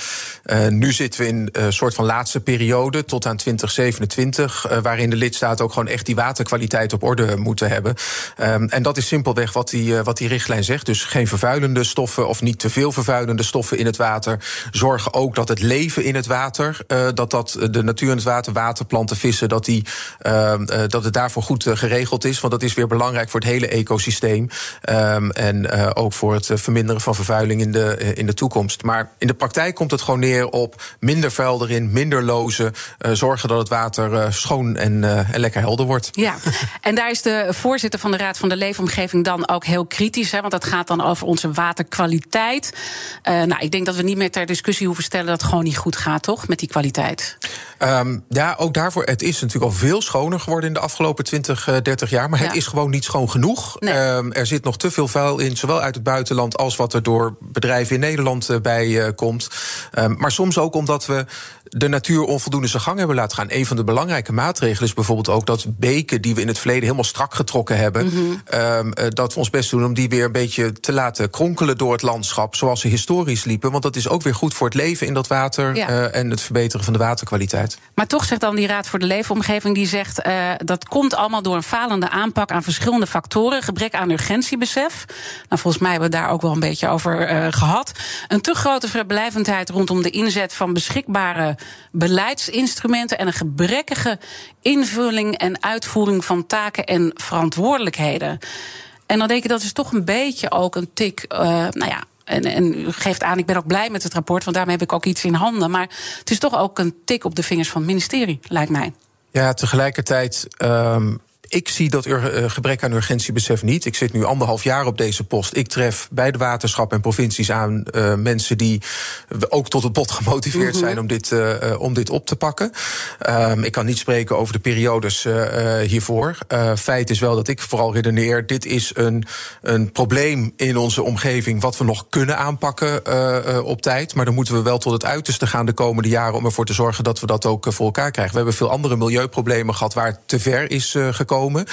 Uh, nu zitten we in een soort van laatste periode tot aan 2027, waarin de lidstaten ook gewoon echt die waterkwaliteit op orde moeten hebben. Um, en dat is simpelweg wat die, wat die richtlijn zegt. Dus geen vervuilende stoffen of niet te veel vervuilende stoffen in het water. Zorgen ook dat het leven in het water, uh, dat, dat de natuur in het water, waterplanten, vissen, dat, die, uh, dat het daarvoor goed geregeld is. Want dat is weer belangrijk voor het hele ecosysteem. Um, en ook voor het verminderen van vervuiling in de, in de toekomst. Maar in de praktijk komt het gewoon neer op minder vuil erin, minder lozen. zorgen dat het water schoon en, en lekker helder wordt. Ja, en daar is de voorzitter van de Raad van de Leefomgeving dan ook heel kritisch. Hè, want dat gaat dan over onze waterkwaliteit. Uh, nou, ik denk dat we niet meer ter discussie hoeven stellen dat het gewoon niet goed gaat, toch? Met die kwaliteit. Um, ja, ook daarvoor. Het is natuurlijk al veel schoner geworden in de afgelopen 20, uh, 30 jaar. Maar ja. het is gewoon niet schoon genoeg. Nee. Um, er zit nog te veel vuil in, zowel uit het buitenland als wat er door bedrijven in Nederland uh, bij uh, komt. Um, maar soms ook omdat we de natuur onvoldoende zijn gang hebben laten gaan. Een van de belangrijke maatregelen is bijvoorbeeld ook dat beken die we in het verleden helemaal strak getrokken hebben, mm -hmm. um, dat we ons best doen om die weer een beetje te laten kronkelen door het landschap, zoals ze historisch liepen. Want dat is ook weer goed voor het leven in dat water ja. uh, en het verbeteren van de waterkwaliteit. Maar toch zegt dan die Raad voor de Leefomgeving, die zegt uh, dat komt allemaal door een falende aanpak aan verschillende factoren. Gebrek aan urgentiebesef. Nou, volgens mij hebben we daar ook wel een beetje over uh, gehad. Een te grote verblijvendheid rondom de inzet van beschikbare beleidsinstrumenten en een gebrekkige invulling en uitvoering van taken en verantwoordelijkheden. En dan denk ik dat is toch een beetje ook een tik, uh, nou ja, en, en, geeft aan, ik ben ook blij met het rapport, want daarmee heb ik ook iets in handen. Maar het is toch ook een tik op de vingers van het ministerie, lijkt mij. Ja, tegelijkertijd. Um ik zie dat ur, uh, gebrek aan urgentiebesef niet. Ik zit nu anderhalf jaar op deze post. Ik tref bij de waterschap en provincies aan uh, mensen die ook tot het bot gemotiveerd mm -hmm. zijn om dit, uh, om dit op te pakken. Um, ik kan niet spreken over de periodes hiervoor. feit is wel dat ik vooral redeneer: dit is een, een probleem in onze omgeving wat we nog kunnen aanpakken op tijd. Maar dan moeten we wel tot het uiterste gaan de komende jaren om ervoor te zorgen dat we dat ook voor elkaar krijgen. We hebben veel andere milieuproblemen gehad waar het te ver is gekomen komen.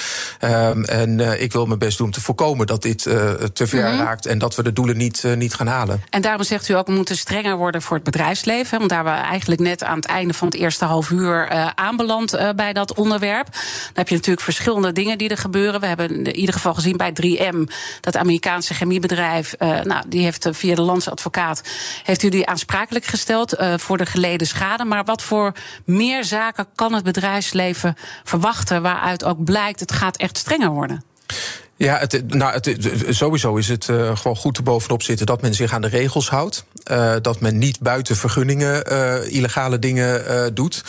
Um, en uh, ik wil mijn best doen om te voorkomen dat dit uh, te ver mm -hmm. raakt en dat we de doelen niet, uh, niet gaan halen. En daarom zegt u ook, we moeten strenger worden voor het bedrijfsleven. Want daar we eigenlijk net aan het einde van het eerste half uur aanbeland bij dat onderwerp. Dan heb je natuurlijk verschillende dingen die er gebeuren. We hebben in ieder geval gezien bij 3M, dat Amerikaanse chemiebedrijf, nou, die heeft via de landsadvocaat, heeft u die aansprakelijk gesteld voor de geleden schade. Maar wat voor meer zaken kan het bedrijfsleven verwachten waaruit ook blijkt het gaat echt strenger worden. Ja, het, nou, sowieso is het uh, gewoon goed te bovenop zitten dat men zich aan de regels houdt. Uh, dat men niet buiten vergunningen uh, illegale dingen doet.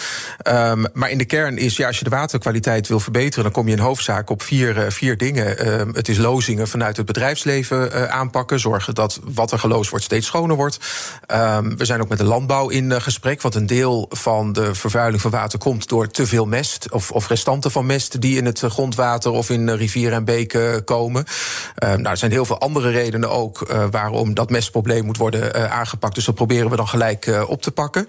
Um, maar in de kern is, ja, als je de waterkwaliteit wil verbeteren, dan kom je in hoofdzaak op vier, vier dingen. Um, het is lozingen vanuit het bedrijfsleven aanpakken. Zorgen dat wat er geloosd wordt steeds schoner wordt. Um, we zijn ook met de landbouw in gesprek. Want een deel van de vervuiling van water komt door te veel mest. Of, of restanten van mest die in het grondwater of in rivieren en beken komen. Uh, nou, er zijn heel veel andere redenen ook uh, waarom dat mestprobleem moet worden uh, aangepakt. Dus dat proberen we dan gelijk op te pakken.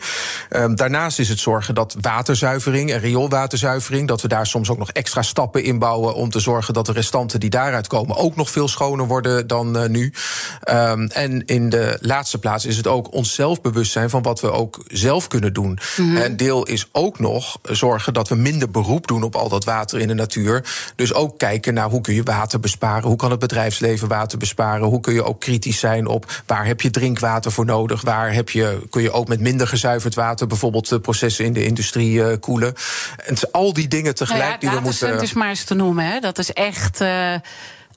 Ehm, daarnaast is het zorgen dat waterzuivering en rioolwaterzuivering, dat we daar soms ook nog extra stappen in bouwen om te zorgen dat de restanten die daaruit komen ook nog veel schoner worden dan nu. Um, en in de laatste plaats is het ook onszelf bewust zijn van wat we ook zelf kunnen doen. Mm -hmm. En deel is ook nog zorgen dat we minder beroep doen op al dat water in de natuur. Dus ook kijken naar hoe kun je water besparen? Hoe kan het bedrijfsleven water besparen? Hoe kun je ook kritisch zijn op waar heb je drinkwater voor nodig? Waar heb je, kun je ook met minder gezuiverd water bijvoorbeeld de processen in de industrie koelen? En al die dingen tegelijk nou ja, die we moeten. Het is maar eens te noemen, hè? dat is echt. Uh,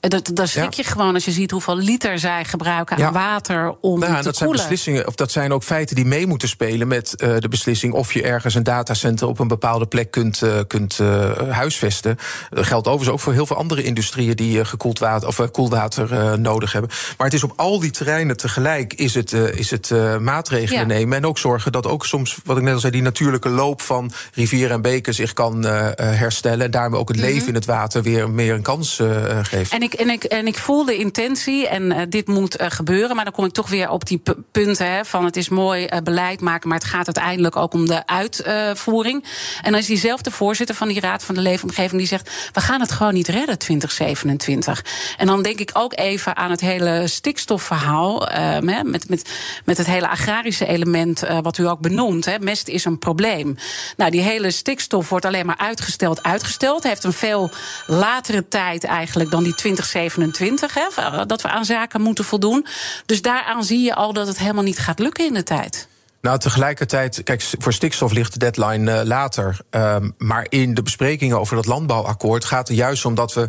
dat, dat schrik je gewoon als je ziet hoeveel liter zij gebruiken aan water om nou, te dat zijn beslissingen, of dat zijn ook feiten die mee moeten spelen met uh, de beslissing of je ergens een datacenter op een bepaalde plek kunt, uh, kunt uh, huisvesten. Dat geldt overigens ook voor heel veel andere industrieën die gekoeld water of koelwater nodig hebben. Maar het is op al die terreinen tegelijk is het, is het maatregelen nemen en ook zorgen dat ook soms, wat ik net al zei, die natuurlijke loop van rivieren en beken zich kan herstellen en daarmee ook het leven mhm. in het water weer meer een kans geeft. En ik, en, ik, en ik voel de intentie en uh, dit moet uh, gebeuren. Maar dan kom ik toch weer op die punten hè, van het is mooi uh, beleid maken, maar het gaat uiteindelijk ook om de uitvoering. En dan is diezelfde voorzitter van die Raad van de Leefomgeving die zegt: we gaan het gewoon niet redden 2027. En dan denk ik ook even aan het hele stikstofverhaal. met, met, met het hele agrarische element wat u ook benoemt. Hè. Mest is een probleem. Nou, die hele stikstof wordt alleen maar uitgesteld, uitgesteld. Heeft een veel latere tijd eigenlijk dan die 20 2027, hè, dat we aan zaken moeten voldoen. Dus daaraan zie je al dat het helemaal niet gaat lukken in de tijd. Nou, tegelijkertijd, kijk, voor stikstof ligt de deadline uh, later. Um, maar in de besprekingen over dat landbouwakkoord gaat het juist om dat we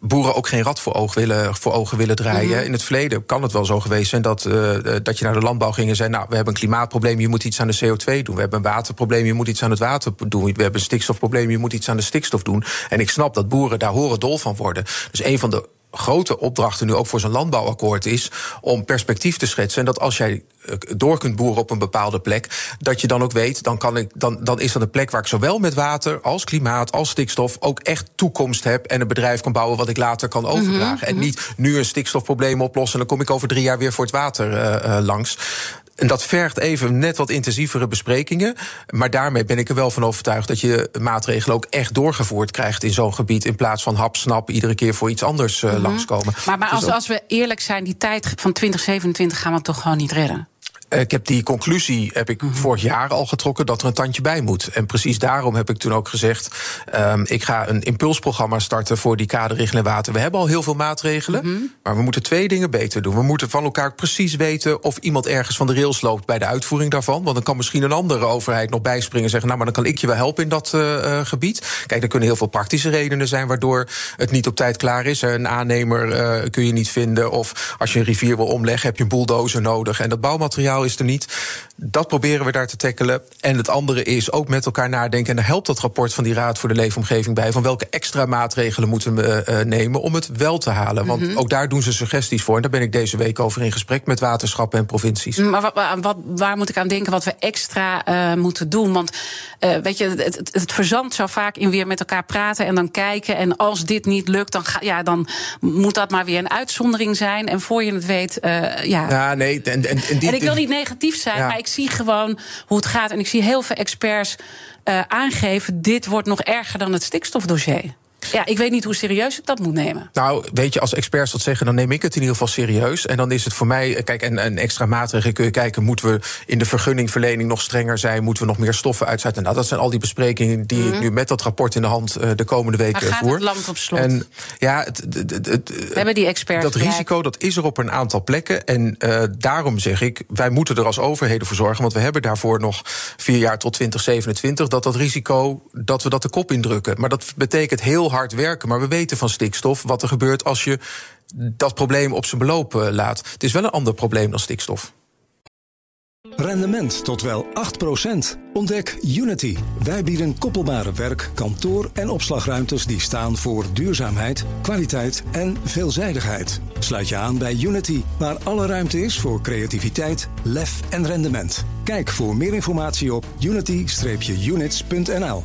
boeren ook geen rad voor, oog willen, voor ogen willen draaien. Mhm. In het verleden kan het wel zo geweest zijn dat, uh, dat je naar de landbouw ging en zei: Nou, we hebben een klimaatprobleem, je moet iets aan de CO2 doen. We hebben een waterprobleem, je moet iets aan het water doen. We hebben een stikstofprobleem, je moet iets aan de stikstof doen. En ik snap dat boeren daar horen dol van worden. Dus een van de grote opdrachten nu ook voor zo'n landbouwakkoord is om perspectief te schetsen. En dat als jij eh, door kunt boeren op een bepaalde plek, dat je dan ook weet, dan, kan ik, dan, dan is dat een plek waar ik zowel met water als klimaat als stikstof ook echt toekomst heb en een bedrijf kan bouwen wat ik later kan mhm, overdragen. En mhm. niet nu een stikstofprobleem oplossen en dan kom ik over drie jaar weer voor het water uh, uh, langs. En dat vergt even net wat intensievere besprekingen. Maar daarmee ben ik er wel van overtuigd dat je maatregelen ook echt doorgevoerd krijgt in zo'n gebied. In plaats van hapsnap iedere keer voor iets anders uh, langskomen. Maar, maar als, als we eerlijk zijn, die tijd van 2027 gaan we toch gewoon niet redden? Eh, ik heb die conclusie heb ik mhm. vorig jaar al getrokken dat er een tandje bij moet. En precies daarom heb ik toen ook gezegd: um, ik ga een impulsprogramma starten voor die kaderrichtlijn water. We hebben al heel veel maatregelen, mhm. maar we moeten twee dingen beter doen. We moeten van elkaar precies weten of iemand ergens van de rails loopt bij de uitvoering daarvan. Want dan kan misschien een andere overheid nog bijspringen en zeggen: Nou, maar dan kan ik je wel helpen in dat uh, gebied. Kijk, er kunnen heel veel praktische redenen zijn waardoor het niet op tijd klaar is. Een aannemer uh, kun je niet vinden. Of als je een rivier wil omleggen, heb je een bulldozer nodig. En dat bouwmateriaal is er niet. Dat proberen we daar te tackelen. En het andere is ook met elkaar nadenken. En daar helpt dat rapport van die Raad voor de Leefomgeving bij. Van welke extra maatregelen moeten we uh, nemen om het wel te halen. Want mhm. ook daar doen ze suggesties voor. En daar ben ik deze week over in gesprek met waterschappen en provincies. Maar wat, wat, waar moet ik aan denken wat we extra uh, moeten doen? Want uh, weet je, het, het, het verzand zou vaak in weer met elkaar praten en dan kijken. En als dit niet lukt, dan, ga, ja, dan moet dat maar weer een uitzondering zijn. En voor je het weet, ja. Ja, nee. En, en, en, die, en ik wil niet negatief zijn, maar ik zie gewoon hoe het gaat. En ik zie heel veel experts uh, aangeven: dit wordt nog erger dan het stikstofdossier. Ja, ik weet niet hoe serieus ik dat moet nemen. Nou, weet je, als experts dat zeggen, dan neem ik het in ieder geval serieus. En dan is het voor mij, eh, kijk, en een extra maatregel kun je kijken, moeten we in de vergunningverlening nog strenger zijn? Moeten we nog meer stoffen uitzetten? Nou, dat zijn al die besprekingen die ik mhm. nu met dat rapport in de hand uh, de komende weken maar gaat voer. Het land op slot. En ja, het, het, het, hebben die experts. Dat risico dat is er op een aantal plekken. En uh, daarom zeg ik, wij moeten er als overheden voor zorgen, want we hebben daarvoor nog vier jaar tot 2027, dat dat risico, dat we dat de kop indrukken. Maar dat betekent heel hard werken. Maar we weten van stikstof wat er gebeurt als je dat probleem op zijn beloop eh, laat. Het is wel een ander probleem dan stikstof. Rendement tot wel 8%. Ontdek Unity. Wij bieden koppelbare werk, kantoor en opslagruimtes die staan voor duurzaamheid, kwaliteit en veelzijdigheid. Sluit je aan bij Unity, waar alle ruimte is voor creativiteit, lef en rendement. Kijk voor meer informatie op unity-units.nl.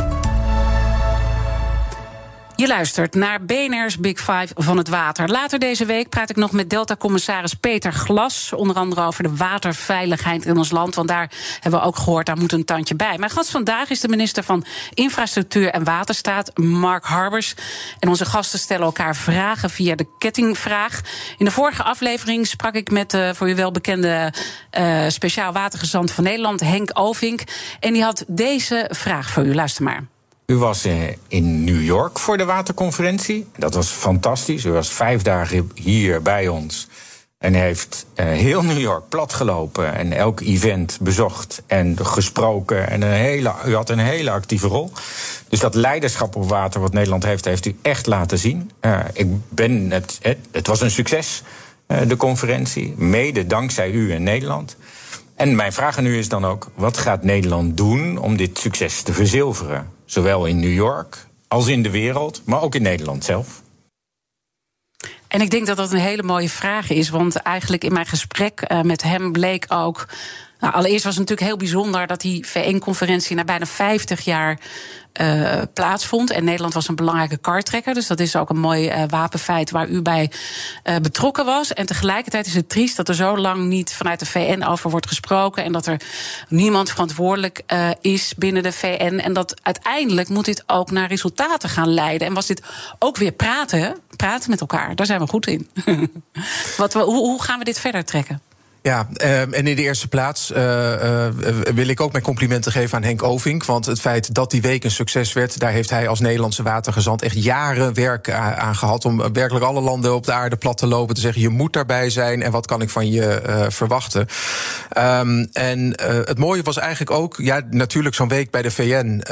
Je luistert naar BNR's Big Five van het water. Later deze week praat ik nog met Delta-commissaris Peter Glas. Onder andere over de waterveiligheid in ons land. Want daar hebben we ook gehoord, daar moet een tandje bij. Mijn gast vandaag is de minister van Infrastructuur en Waterstaat, Mark Harbers. En onze gasten stellen elkaar vragen via de kettingvraag. In de vorige aflevering sprak ik met de voor u wel bekende uh, speciaal watergezant van Nederland, Henk Ovink. En die had deze vraag voor u. Luister maar. U was eh, in New York voor de waterconferentie. Dat was fantastisch. U was vijf dagen hier bij ons. En heeft uh, heel New York platgelopen en elk event bezocht en gesproken. En een hele, u had een hele actieve rol. Dus dat leiderschap op water wat Nederland heeft, heeft u echt laten zien. Uh, ik ben het, het, was een succes, de conferentie. Mede dankzij u en Nederland. En mijn vraag aan u is dan ook: wat gaat Nederland doen om dit succes te verzilveren? Zowel in New York als in de wereld, maar ook in Nederland zelf. En ik denk dat dat een hele mooie vraag is. Want eigenlijk in mijn gesprek uh, met hem bleek ook. Nou, allereerst was het natuurlijk heel bijzonder dat die VN-conferentie na bijna 50 jaar uh, plaatsvond. En Nederland was een belangrijke kartrekker. Dus dat is ook een mooi uh, wapenfeit waar u bij uh, betrokken was. En tegelijkertijd is het triest dat er zo lang niet vanuit de VN over wordt gesproken. En dat er niemand verantwoordelijk is binnen de VN. En dat uiteindelijk moet dit ook naar resultaten gaan leiden. En was dit ook weer praten, praten met elkaar. Daar zijn we goed in. Wat hoe gaan we dit verder trekken? Ja, en in de eerste plaats uh, uh, wil ik ook mijn complimenten geven aan Henk Ovink. Want het feit dat die week een succes werd, daar heeft hij als Nederlandse watergezant echt jaren werk aan gehad. Om werkelijk alle landen op de aarde plat te lopen. Te zeggen: je moet daarbij zijn en wat kan ik van je uh, verwachten. Um, en het mooie was eigenlijk ook, ja, natuurlijk zo'n week bij de VN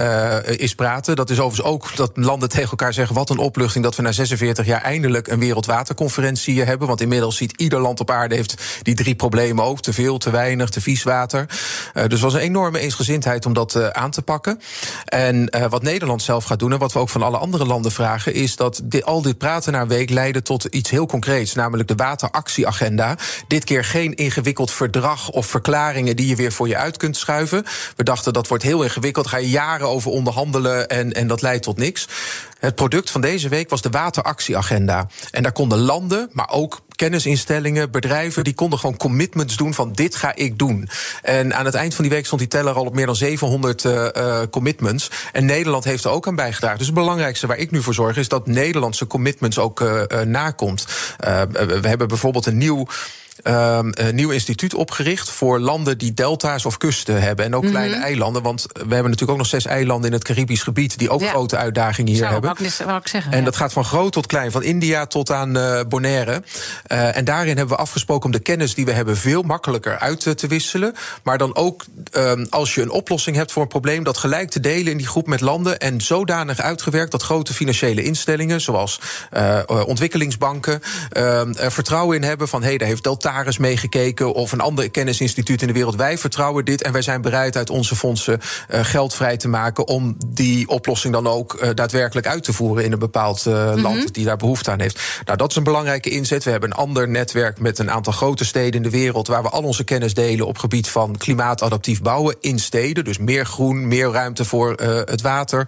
is praten. Dat is overigens ook dat landen tegen elkaar zeggen: wat een opluchting dat we na 46 jaar eindelijk een wereldwaterconferentie hebben. Want inmiddels ziet ieder land op aarde heeft die drie problemen problemen ook. Te veel, te weinig, te vies water. Uh, dus was een enorme eensgezindheid om dat uh, aan te pakken. En uh, wat Nederland zelf gaat doen, en wat we ook van alle andere landen vragen, is dat al dit praten naar week leiden tot iets heel concreets, namelijk de wateractieagenda. Dit keer geen ingewikkeld verdrag of verklaringen die je weer voor je uit kunt schuiven. We dachten dat wordt heel ingewikkeld, ga je jaren over onderhandelen en, en dat leidt tot niks. Het product van deze week was de wateractieagenda. En daar konden landen, maar ook kennisinstellingen, bedrijven, die konden gewoon commitments doen van dit ga ik doen. En aan het eind van die week stond die teller al op meer dan 700 uh, uh, commitments. En Nederland heeft er ook aan bijgedragen. Dus het belangrijkste waar ik nu voor zorg is dat Nederlandse commitments ook uh, nakomt. we hebben bijvoorbeeld een nieuw um, een nieuw instituut opgericht voor landen die delta's of kusten hebben. En ook mm -hmm. kleine eilanden. Want we hebben natuurlijk ook nog zes eilanden in het Caribisch gebied die ook ja. grote uitdagingen hier Zou, hebben. Wou ik, wou ik zeggen, en ja. dat gaat van groot tot klein, van India tot aan uh, Bonaire. Uh, en daarin hebben we afgesproken om de kennis die we hebben veel makkelijker uit te wisselen. Maar dan ook um, als je een oplossing hebt voor een probleem, dat gelijk te delen in die groep met landen. En zodanig uitgewerkt dat grote financiële instellingen, zoals uh, ontwikkelingsbanken, er vertrouwen in hebben van hé, hey, daar heeft Deltaris meegekeken of een ander kennisinstituut in de wereld. Wij vertrouwen dit en wij zijn bereid uit onze fondsen uh, geld vrij te maken om die oplossing dan ook uh, daadwerkelijk uit te voeren in een bepaald uh, mm -hmm. land die daar behoefte aan heeft. Nou, dat is een belangrijke inzet. We hebben een ander netwerk met een aantal grote steden in de wereld waar we al onze kennis delen op gebied van klimaatadaptief bouwen in steden. Dus meer groen, meer ruimte voor het water.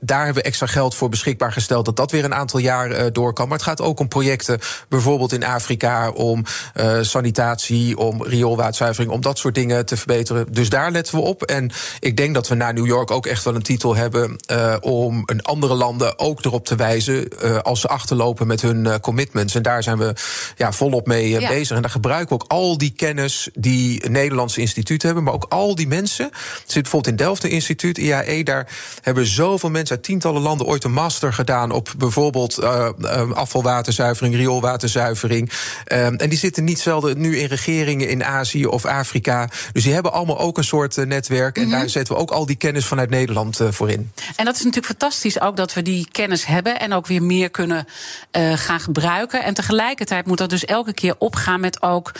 daar hebben we extra geld voor beschikbaar gesteld dat dat weer een aantal jaar door kan. Maar het gaat ook om projecten, bijvoorbeeld in Afrika, om uh, sanitatie, om rioolwaterzuivering, om dat soort dingen te verbeteren. Dus daar letten we op. En ik denk dat we na New York ook echt wel een titel hebben uh, om een andere landen ook erop te wijzen uh, als ze achterlopen met hun commitments. En daar zijn we ja, volop mee ja. bezig. En daar gebruiken we ook al die kennis die Nederlandse instituten hebben, maar ook al die mensen. Er zit bijvoorbeeld in Delft een instituut, IAE, daar hebben zoveel mensen uit tientallen landen ooit een master gedaan op bijvoorbeeld afvalwaterzuivering, rioolwaterzuivering. en die zitten niet zelden nu in regeringen in Azië of Afrika. Dus die hebben allemaal ook een soort uh, netwerk. En mm -hmm. daar zetten we ook al die kennis vanuit Nederland uh, voor in. En dat is natuurlijk fantastisch ook dat we die kennis hebben en ook weer meer kunnen uh, gaan gebruiken. En tegelijkertijd moet dat dus elke keer opgaan met ook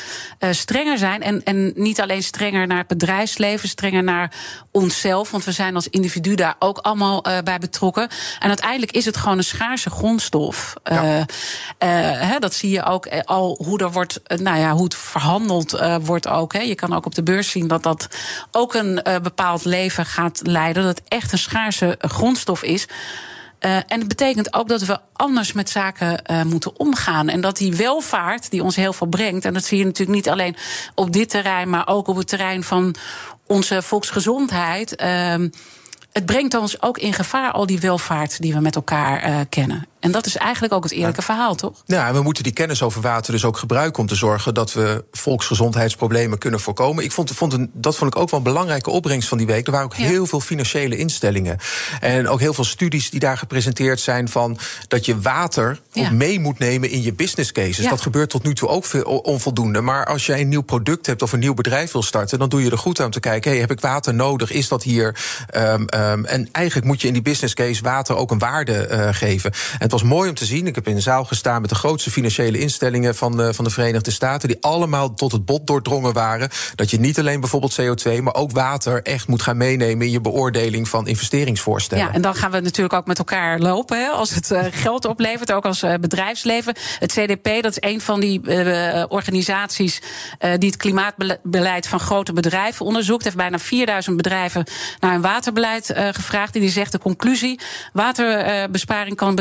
strenger zijn. En, en niet alleen strenger naar het bedrijfsleven, strenger naar onszelf. Want we zijn als individu daar ook allemaal bij betrokken. En uiteindelijk is het gewoon een schaarse grondstof. Ja. Hè, dat zie je ook al hoe er wordt nou ja, hoe het verhandeld wordt ook. Hè. Je kan ook op de beurs zien dat dat ook een bepaald leven gaat leiden. Dat het echt een schaarse grondstof is. Uh, en het betekent ook dat we anders met zaken uh, moeten omgaan. En dat die welvaart, die ons heel veel brengt, en dat zie je natuurlijk niet alleen op dit terrein, maar ook op het terrein van onze volksgezondheid. Uh, het brengt ons ook in gevaar, al die welvaart die we met elkaar uh, kennen. En dat is eigenlijk ook het eerlijke verhaal, toch? Ja, en we moeten die kennis over water dus ook gebruiken om te zorgen dat we volksgezondheidsproblemen kunnen voorkomen. Ik vond, vond een, dat vond ik ook wel een belangrijke opbrengst van die week. Er waren ook ja. heel veel financiële instellingen. En ook heel veel studies die daar gepresenteerd zijn van dat je water ja. mee moet nemen in je business cases. Dat gebeurt tot nu toe ook veel onvoldoende. Maar als jij een nieuw product hebt of een nieuw bedrijf wil starten, dan doe je er goed aan om te kijken: hey, heb ik water nodig? Is dat hier? Um, um, en eigenlijk moet je in die business case water ook een waarde uh, geven. En het was mooi om te zien. Ik heb in een zaal gestaan met de grootste financiële instellingen van de, van de Verenigde Staten. Die allemaal tot het bot doordrongen waren. Dat je niet alleen bijvoorbeeld CO2, maar ook water echt moet gaan meenemen in je beoordeling van investeringsvoorstellen. Ja, en dan gaan we natuurlijk ook met elkaar lopen. Hè, als het uh, geld oplevert, ook als uh, bedrijfsleven. Het CDP, dat is een van die organisaties die het klimaatbeleid van grote bedrijven onderzoekt. Heeft bijna 4000 bedrijven naar een waterbeleid gevraagd. En die zegt de conclusie: waterbesparing kan het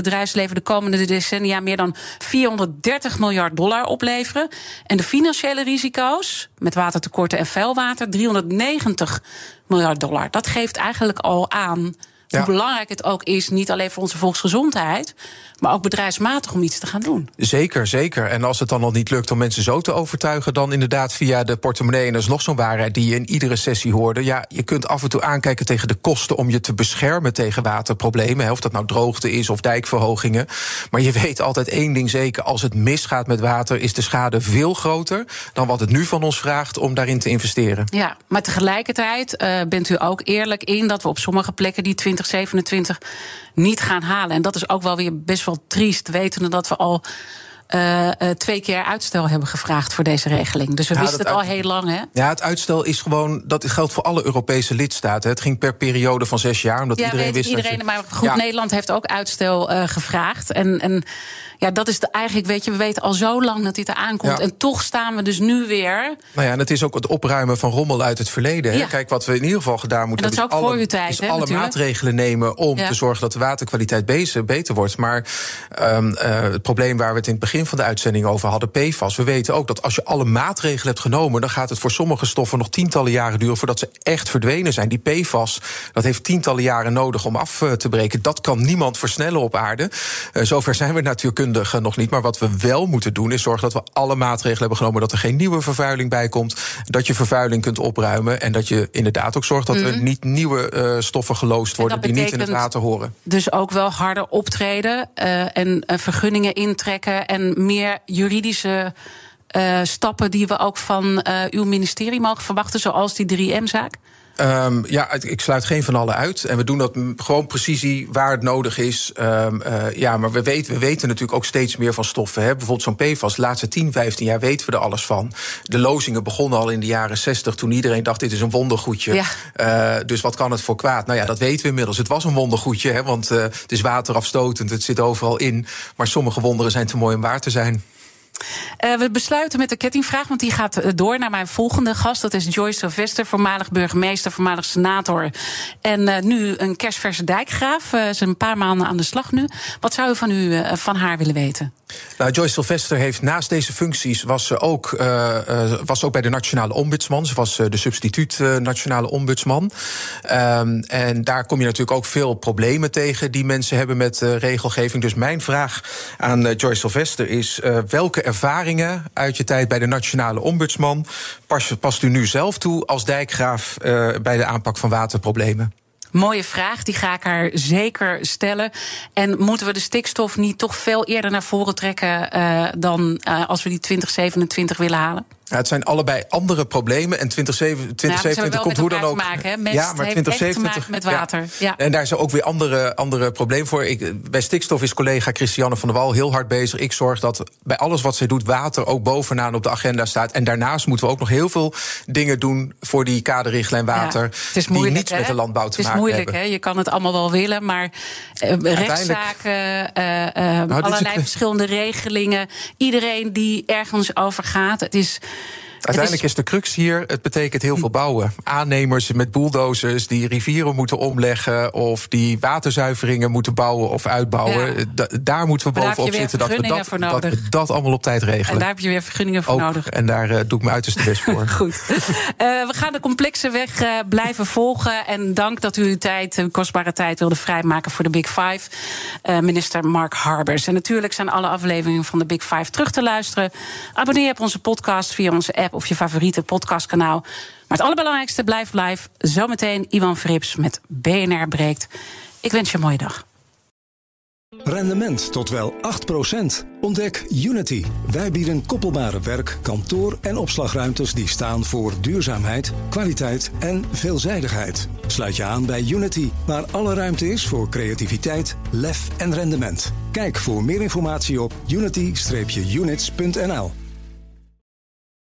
de komende decennia meer dan 430 miljard dollar opleveren. En de financiële risico's met watertekorten en vuilwater 390 miljard dollar. Dat geeft eigenlijk al aan ja. hoe belangrijk het ook is, niet alleen voor onze volksgezondheid, maar ook bedrijfsmatig om iets te gaan doen. Zeker, zeker. En als het dan al niet lukt om mensen zo te overtuigen, dan inderdaad via de portemonnee. En dat is nog zo'n waarheid die je in iedere sessie hoorde. Ja, je kunt af en toe aankijken tegen de kosten om je te beschermen tegen waterproblemen. Of dat nou droogte is of dijkverhogingen. Maar je weet altijd één ding zeker: als het misgaat met water, is de schade veel groter dan wat het nu van ons vraagt om daarin te investeren. Ja, maar tegelijkertijd uh, bent u ook eerlijk in dat we op sommige plekken die 2027 niet gaan halen. En dat is ook wel weer best wel triest, wetende dat we al. Uh, uh, twee keer uitstel hebben gevraagd voor deze regeling. Dus we ja, wisten het al heel lang, hè? Ja, het uitstel is gewoon... dat geldt voor alle Europese lidstaten. Het ging per periode van zes jaar, omdat ja, iedereen wist... iedereen, je, maar goed, ja. Nederland heeft ook uitstel uh, gevraagd. En, en ja, dat is de, eigenlijk, weet je, we weten al zo lang dat dit eraan komt. Ja. En toch staan we dus nu weer... Nou ja, en het is ook het opruimen van rommel uit het verleden. Ja. Kijk, wat we in ieder geval gedaan moeten en dat is ook alle, voor uw tijd, is alle natuurlijk. maatregelen nemen om ja. te zorgen dat de waterkwaliteit beter, beter wordt. Maar um, uh, het probleem waar we het in het begin van de uitzending over hadden, PFAS. We weten ook dat als je alle maatregelen hebt genomen, dan gaat het voor sommige stoffen nog tientallen jaren duren voordat ze echt verdwenen zijn. Die PFAS, dat heeft tientallen jaren nodig om af te breken. Dat kan niemand versnellen op aarde. Uh, zover zijn we nog niet. Maar wat we wel moeten doen, is zorgen dat we alle maatregelen hebben genomen. Dat er geen nieuwe vervuiling bij komt. Dat je vervuiling kunt opruimen. En dat je inderdaad ook zorgt dat mm. er niet nieuwe uh, stoffen geloosd worden die niet in het water horen. Dus ook wel harder optreden uh, en uh, vergunningen intrekken en meer juridische. Uh, stappen die we ook van uh, uw ministerie mogen verwachten, zoals die 3M-zaak? Um, ja, ik sluit geen van alle uit. En we doen dat gewoon precisie waar het nodig is. Um, uh, ja, maar we weten, we weten natuurlijk ook steeds meer van stoffen. Hè. Bijvoorbeeld zo'n PFAS, de laatste 10, 15 jaar weten we er alles van. De lozingen begonnen al in de jaren 60, toen iedereen dacht: dit is een wondergoedje. Ja. Uh, dus wat kan het voor kwaad? Nou ja, dat weten we inmiddels. Het was een wondergoedje, hè, want uh, het is waterafstotend, het zit overal in. Maar sommige wonderen zijn te mooi om waar te zijn. Uh, we besluiten met de kettingvraag, want die gaat door naar mijn volgende gast. Dat is Joyce Sylvester, voormalig burgemeester, voormalig senator. En uh, nu een kerstverse dijkgraaf. Ze is een paar maanden aan de slag nu. Wat zou u van, u, van haar willen weten? Nou, Joyce Sylvester heeft naast deze functies was ze ook, was ook bij de Nationale Ombudsman. Ze was de substituut Nationale Ombudsman. Um, en daar kom je natuurlijk ook veel problemen tegen die mensen hebben met regelgeving. Dus mijn vraag aan Joyce Sylvester is: welke ervaringen uit je tijd bij de Nationale Ombudsman past, past u nu zelf toe als dijkgraaf uh, bij de aanpak van waterproblemen? Mooie vraag, die ga ik haar zeker stellen. En moeten we de stikstof niet toch veel eerder naar voren trekken uh, dan uh, als we die 2027 willen halen? Ja, het zijn allebei andere problemen. En 2027 ja, komt hoe dan ook. Maken, ja, maar 2027 met water. Ja. En daar zijn ook weer andere, andere problemen voor. Ik, bij stikstof is collega Christiane van der Wal heel hard bezig. Ik zorg dat bij alles wat zij doet, water ook bovenaan op de agenda staat. En daarnaast moeten we ook nog heel veel dingen doen voor die kaderrichtlijn water. Het is moeilijk, die niets hè? met de landbouw te maken hebben. Het is moeilijk, hè? Je kan het allemaal wel willen, maar uh, rechtszaken, uh, uh, nou, allerlei verschillende regelingen. Iedereen die ergens over gaat. Het is Uiteindelijk is de crux hier, het betekent heel veel bouwen. Aannemers met bulldozers die rivieren moeten omleggen... of die waterzuiveringen moeten bouwen of uitbouwen. Ja. Da- daar moeten we daar bovenop zitten dat we dat, voor dat, we dat allemaal op tijd regelen. En daar heb je weer vergunningen voor Ook, nodig. En daar eh, doe ik mijn uiterste best voor. Goed. Eh, we gaan de complexe weg eh, blijven volgen. En dank dat u uw tijd, uw kostbare tijd wilde vrijmaken voor de Big Five. Minister Mark Harbers. En natuurlijk zijn alle afleveringen van de Big Five terug te luisteren. Abonneer je op onze podcast via onze app of je favoriete podcastkanaal. Maar het allerbelangrijkste, blijf live. Zometeen Iwan Frips met BNR Breekt. Ik wens je een mooie dag. Rendement tot wel 8%. Ontdek Unity. Wij bieden koppelbare werk, kantoor en opslagruimtes die staan voor duurzaamheid, kwaliteit en veelzijdigheid. Sluit je aan bij Unity, waar alle ruimte is voor creativiteit, lef en rendement. Kijk voor meer informatie op unity-units.nl.